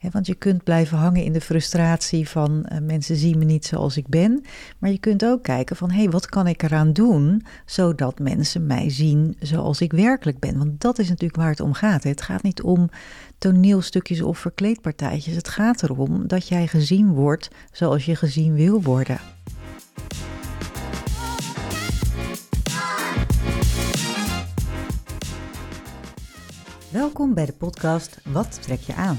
want je kunt blijven hangen in de frustratie van uh, mensen zien me niet zoals ik ben. Maar je kunt ook kijken van hé, hey, wat kan ik eraan doen zodat mensen mij zien zoals ik werkelijk ben. Want dat is natuurlijk waar het om gaat. Het gaat niet om toneelstukjes of verkleedpartijtjes. Het gaat erom dat jij gezien wordt zoals je gezien wil worden. Welkom bij de podcast Wat trek je aan?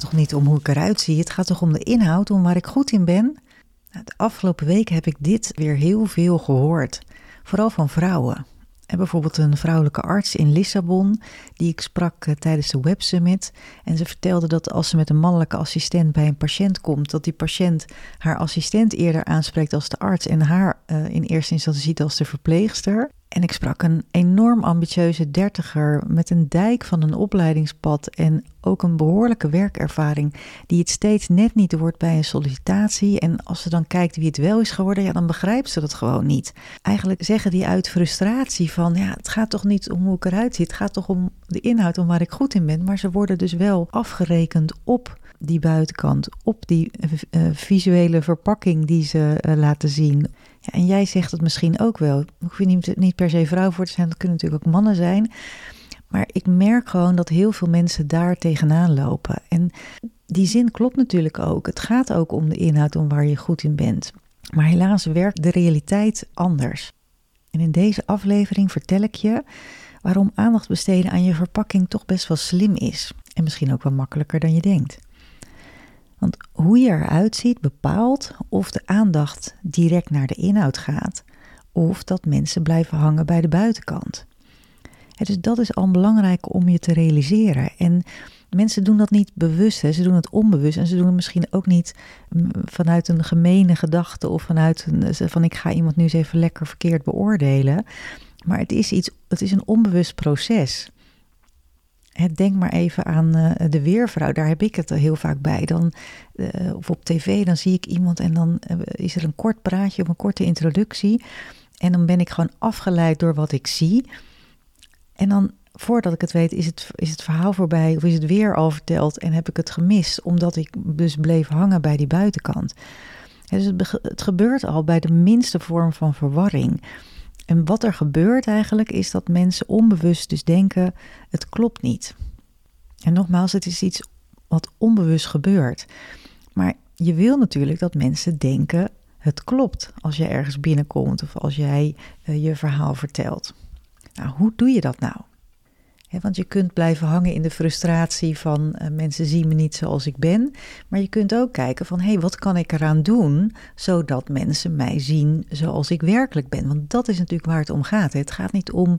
Toch niet om hoe ik eruit zie. Het gaat toch om de inhoud, om waar ik goed in ben. Nou, de afgelopen weken heb ik dit weer heel veel gehoord. Vooral van vrouwen. En bijvoorbeeld een vrouwelijke arts in Lissabon, die ik sprak eh, tijdens de Web Summit. En ze vertelde dat als ze met een mannelijke assistent bij een patiënt komt, dat die patiënt haar assistent eerder aanspreekt als de arts en haar uh, in eerste instantie ziet als de verpleegster. En ik sprak een enorm ambitieuze dertiger met een dijk van een opleidingspad en ook een behoorlijke werkervaring, die het steeds net niet wordt bij een sollicitatie. En als ze dan kijkt wie het wel is geworden, ja, dan begrijpt ze dat gewoon niet. Eigenlijk zeggen die uit frustratie van, ja, het gaat toch niet om hoe ik eruit zie, het gaat toch om de inhoud, om waar ik goed in ben. Maar ze worden dus wel afgerekend op die buitenkant, op die uh, visuele verpakking die ze uh, laten zien. En jij zegt het misschien ook wel. Hoef je niet, niet per se vrouw voor te zijn, dat kunnen natuurlijk ook mannen zijn. Maar ik merk gewoon dat heel veel mensen daar tegenaan lopen. En die zin klopt natuurlijk ook. Het gaat ook om de inhoud, om waar je goed in bent. Maar helaas werkt de realiteit anders. En in deze aflevering vertel ik je waarom aandacht besteden aan je verpakking toch best wel slim is. En misschien ook wel makkelijker dan je denkt. Want hoe je eruit ziet bepaalt of de aandacht direct naar de inhoud gaat of dat mensen blijven hangen bij de buitenkant. dus dat is al belangrijk om je te realiseren. En mensen doen dat niet bewust, ze doen het onbewust en ze doen het misschien ook niet mm, vanuit een gemene gedachte of vanuit een, van ik ga iemand nu eens even lekker verkeerd beoordelen. Maar het is iets, het is een onbewust proces. Denk maar even aan uh, de weervrouw, daar heb ik het heel vaak bij. Dan, uh, of op tv, dan zie ik iemand en dan uh, is er een kort praatje of een korte introductie. En dan ben ik gewoon afgeleid door wat ik zie. En dan, voordat ik het weet, is het, is het verhaal voorbij of is het weer al verteld en heb ik het gemist, omdat ik dus bleef hangen bij die buitenkant. Dus het gebeurt al bij de minste vorm van verwarring. En wat er gebeurt eigenlijk is dat mensen onbewust dus denken: het klopt niet. En nogmaals, het is iets wat onbewust gebeurt. Maar je wil natuurlijk dat mensen denken: het klopt als je ergens binnenkomt of als jij uh, je verhaal vertelt. Nou, hoe doe je dat nou? Want je kunt blijven hangen in de frustratie van uh, mensen zien me niet zoals ik ben. Maar je kunt ook kijken van hé, hey, wat kan ik eraan doen zodat mensen mij zien zoals ik werkelijk ben. Want dat is natuurlijk waar het om gaat. Het gaat niet om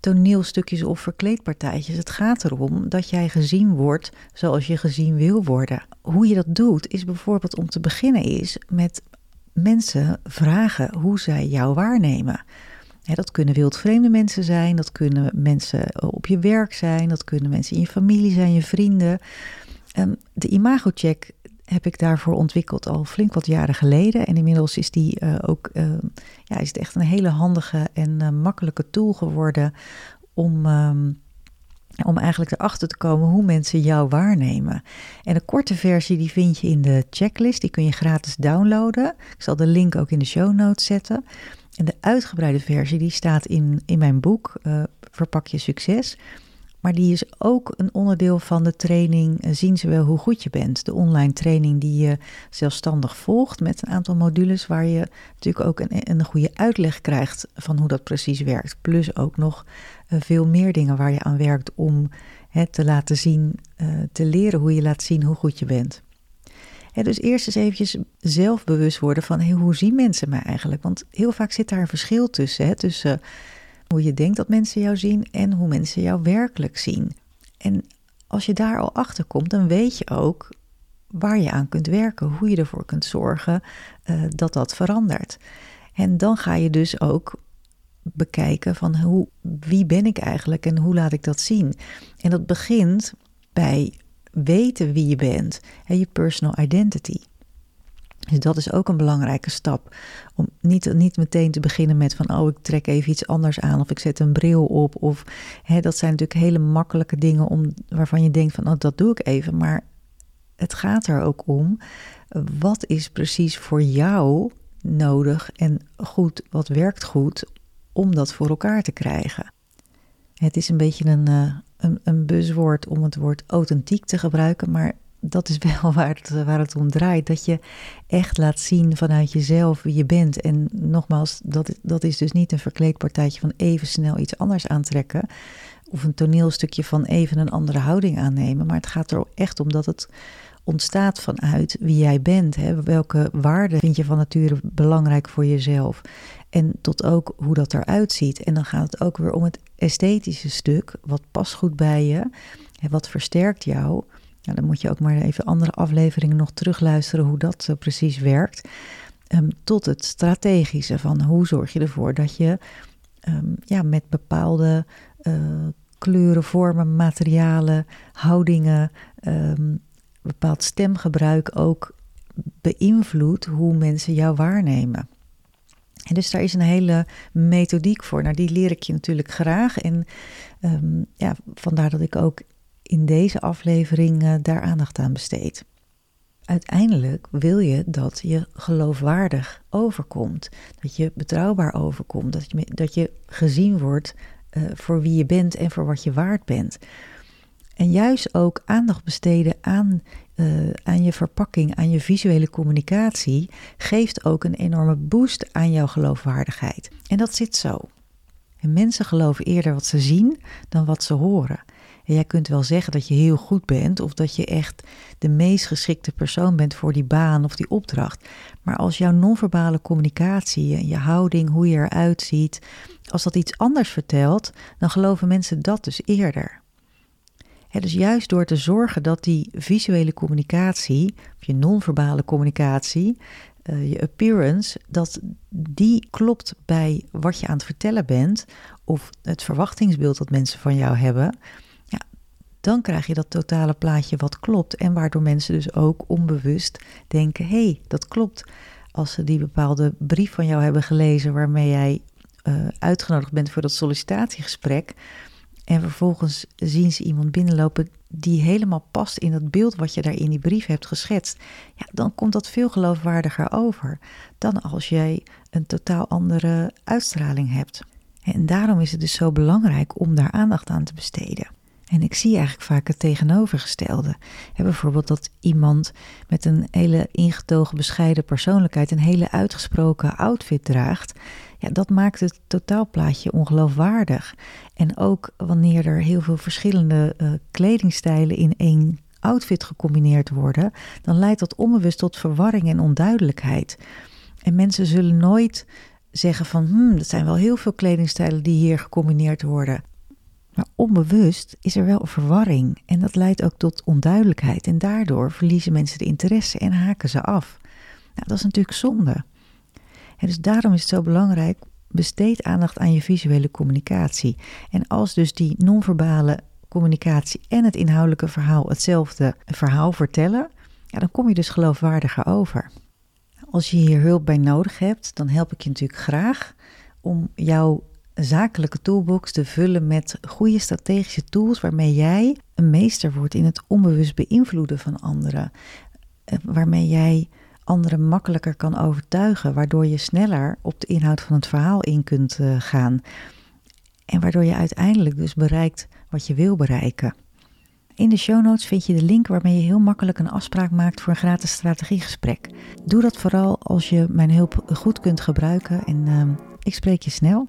toneelstukjes of verkleedpartijtjes. Het gaat erom dat jij gezien wordt zoals je gezien wil worden. Hoe je dat doet is bijvoorbeeld om te beginnen is met mensen vragen hoe zij jou waarnemen dat kunnen wildvreemde mensen zijn, dat kunnen mensen op je werk zijn, dat kunnen mensen in je familie zijn, je vrienden. Um, de imagocheck heb ik daarvoor ontwikkeld al flink wat jaren geleden. En inmiddels is die uh, ook uh, ja, is het echt een hele handige en uh, makkelijke tool geworden om, um, om eigenlijk erachter te komen hoe mensen jou waarnemen. En de korte versie die vind je in de checklist, die kun je gratis downloaden. Ik zal de link ook in de show notes zetten. En de uitgebreide versie die staat in, in mijn boek uh, Verpak je succes. Maar die is ook een onderdeel van de training uh, Zien ze wel hoe goed je bent. De online training die je zelfstandig volgt met een aantal modules waar je natuurlijk ook een, een goede uitleg krijgt van hoe dat precies werkt. Plus ook nog uh, veel meer dingen waar je aan werkt om het te laten zien, te leren hoe je laat zien hoe goed je bent dus eerst eens eventjes zelf bewust worden van hoe zien mensen mij eigenlijk? Want heel vaak zit daar een verschil tussen. Hè, tussen hoe je denkt dat mensen jou zien en hoe mensen jou werkelijk zien. En als je daar al achter komt, dan weet je ook waar je aan kunt werken, hoe je ervoor kunt zorgen uh, dat dat verandert. En dan ga je dus ook bekijken van hoe, wie ben ik eigenlijk en hoe laat ik dat zien. En dat begint bij weten wie je bent en je personal identity. Dus dat is ook een belangrijke stap. Om niet, niet meteen te beginnen met van oh, ik trek even iets anders aan of ik zet een bril op. Of hè, dat zijn natuurlijk hele makkelijke dingen om, waarvan je denkt van oh, dat doe ik even. Maar het gaat er ook om, wat is precies voor jou nodig en goed, wat werkt goed om dat voor elkaar te krijgen. Het is een beetje een, uh, een, een buzzwoord om het woord authentiek te gebruiken, maar dat is wel waar het, waar het om draait. Dat je echt laat zien vanuit jezelf wie je bent. En nogmaals, dat, dat is dus niet een verkleedpartijtje van even snel iets anders aantrekken. Of een toneelstukje van even een andere houding aannemen. Maar het gaat er echt om dat het ontstaat vanuit wie jij bent. Hè? Welke waarden vind je van nature belangrijk voor jezelf? En tot ook hoe dat eruit ziet. En dan gaat het ook weer om het esthetische stuk. Wat past goed bij je? En wat versterkt jou? dan moet je ook maar even andere afleveringen nog terugluisteren hoe dat uh, precies werkt. Um, tot het strategische van hoe zorg je ervoor dat je um, ja, met bepaalde uh, kleuren, vormen, materialen, houdingen, um, bepaald stemgebruik ook beïnvloedt hoe mensen jou waarnemen. En dus daar is een hele methodiek voor. Nou, die leer ik je natuurlijk graag. En um, ja, vandaar dat ik ook in deze aflevering uh, daar aandacht aan besteed. Uiteindelijk wil je dat je geloofwaardig overkomt, dat je betrouwbaar overkomt, dat je, dat je gezien wordt uh, voor wie je bent en voor wat je waard bent. En juist ook aandacht besteden aan, uh, aan je verpakking, aan je visuele communicatie, geeft ook een enorme boost aan jouw geloofwaardigheid. En dat zit zo. En mensen geloven eerder wat ze zien dan wat ze horen. En jij kunt wel zeggen dat je heel goed bent of dat je echt de meest geschikte persoon bent voor die baan of die opdracht. Maar als jouw non-verbale communicatie, je houding, hoe je eruit ziet, als dat iets anders vertelt, dan geloven mensen dat dus eerder dus juist door te zorgen dat die visuele communicatie, of je non-verbale communicatie, uh, je appearance, dat die klopt bij wat je aan het vertellen bent, of het verwachtingsbeeld dat mensen van jou hebben, ja, dan krijg je dat totale plaatje wat klopt. En waardoor mensen dus ook onbewust denken: hé, hey, dat klopt. Als ze die bepaalde brief van jou hebben gelezen waarmee jij uh, uitgenodigd bent voor dat sollicitatiegesprek en vervolgens zien ze iemand binnenlopen die helemaal past in dat beeld wat je daar in die brief hebt geschetst. Ja, dan komt dat veel geloofwaardiger over dan als jij een totaal andere uitstraling hebt. En daarom is het dus zo belangrijk om daar aandacht aan te besteden. En ik zie eigenlijk vaak het tegenovergestelde. bijvoorbeeld dat iemand met een hele ingetogen, bescheiden persoonlijkheid een hele uitgesproken outfit draagt. Ja, dat maakt het totaalplaatje ongeloofwaardig. En ook wanneer er heel veel verschillende uh, kledingstijlen in één outfit gecombineerd worden, dan leidt dat onbewust tot verwarring en onduidelijkheid. En mensen zullen nooit zeggen van, hmm, dat zijn wel heel veel kledingstijlen die hier gecombineerd worden. Maar onbewust is er wel een verwarring en dat leidt ook tot onduidelijkheid. En daardoor verliezen mensen de interesse en haken ze af. Nou, dat is natuurlijk zonde. En dus daarom is het zo belangrijk, besteed aandacht aan je visuele communicatie. En als dus die non-verbale communicatie en het inhoudelijke verhaal hetzelfde verhaal vertellen, ja, dan kom je dus geloofwaardiger over. Als je hier hulp bij nodig hebt, dan help ik je natuurlijk graag om jouw zakelijke toolbox te vullen met goede strategische tools waarmee jij een meester wordt in het onbewust beïnvloeden van anderen. Eh, waarmee jij anderen makkelijker kan overtuigen, waardoor je sneller op de inhoud van het verhaal in kunt eh, gaan. En waardoor je uiteindelijk dus bereikt wat je wil bereiken. In de show notes vind je de link waarmee je heel makkelijk een afspraak maakt voor een gratis strategiegesprek. Doe dat vooral als je mijn hulp goed kunt gebruiken en uh, ik spreek je snel.